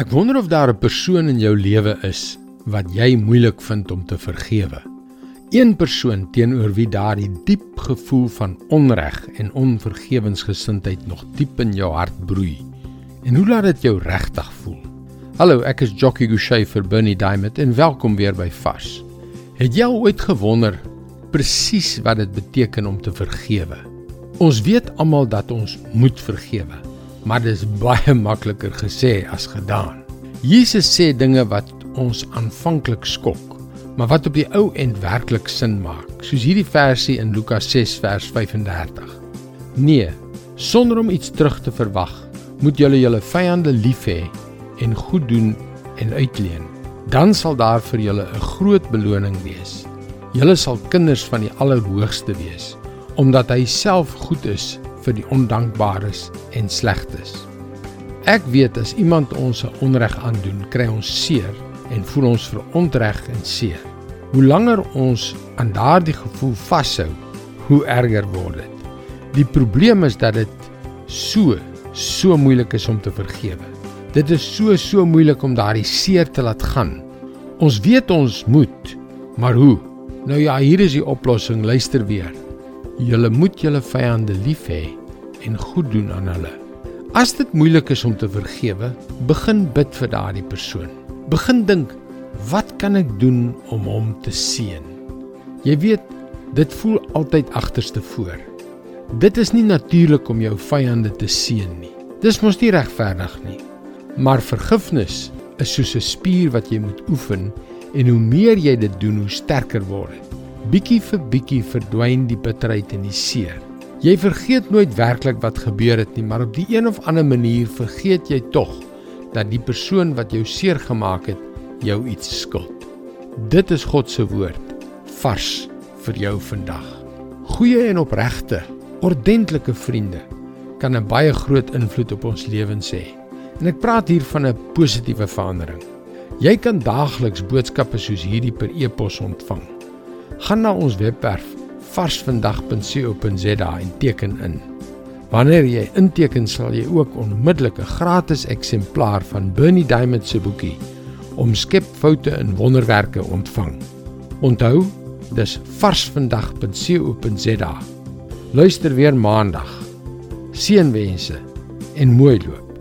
Ek wonder of daar 'n persoon in jou lewe is wat jy moeilik vind om te vergewe. Een persoon teenoor wie daardie diep gevoel van onreg en onvergewensgesindheid nog diep in jou hart broei. En hoe laat dit jou regtig voel? Hallo, ek is Jockey Gouchee vir Bernie Diamond en welkom weer by Vars. Het jy ooit gewonder presies wat dit beteken om te vergewe? Ons weet almal dat ons moet vergewe maar dit is baie makliker gesê as gedaan. Jesus sê dinge wat ons aanvanklik skok, maar wat op die ou end werklik sin maak, soos hierdie versie in Lukas 6 vers 35. Nee, sonder om iets terug te verwag, moet julle julle vyande lief hê en goed doen en uitleen. Dan sal daar vir julle 'n groot beloning wees. Julle sal kinders van die Allerhoogste wees, omdat hy self goed is vir die ondankbares en slegtes. Ek weet as iemand ons 'n onreg aandoen, kry ons seer en voel ons verontreg en seer. Hoe langer ons aan daardie gevoel vashou, hoe erger word dit. Die probleem is dat dit so so moeilik is om te vergewe. Dit is so so moeilik om daardie seer te laat gaan. Ons weet ons moet, maar hoe? Nou ja, hier is die oplossing, luister weer. Julle moet julle vyande lief hê en goed doen aan hulle. As dit moeilik is om te vergewe, begin bid vir daardie persoon. Begin dink, wat kan ek doen om hom te seën? Jy weet, dit voel altyd agterste voor. Dit is nie natuurlik om jou vyande te seën nie. Dis mos nie regverdig nie. Maar vergifnis is soos 'n spier wat jy moet oefen en hoe meer jy dit doen, hoe sterker word dit. Bietjie vir bietjie verdwyn die bitterheid en die seer. Jy vergeet nooit werklik wat gebeur het nie, maar op die een of ander manier vergeet jy tog dat die persoon wat jou seer gemaak het, jou iets skuld. Dit is God se woord vars vir jou vandag. Goeie en opregte, ordentlike vriende kan 'n baie groot invloed op ons lewens hê. En ek praat hier van 'n positiewe verandering. Jy kan daagliks boodskappe soos hierdie per e-pos ontvang gaan na ons webwerf varsvandag.co.za en teken in. Wanneer jy inteken, sal jy ook onmiddellik 'n gratis eksemplaar van Bernie Diamond se boekie Omskep foute in wonderwerke ontvang. Onthou, dis varsvandag.co.za. Luister weer maandag. Seënwense en mooi loop.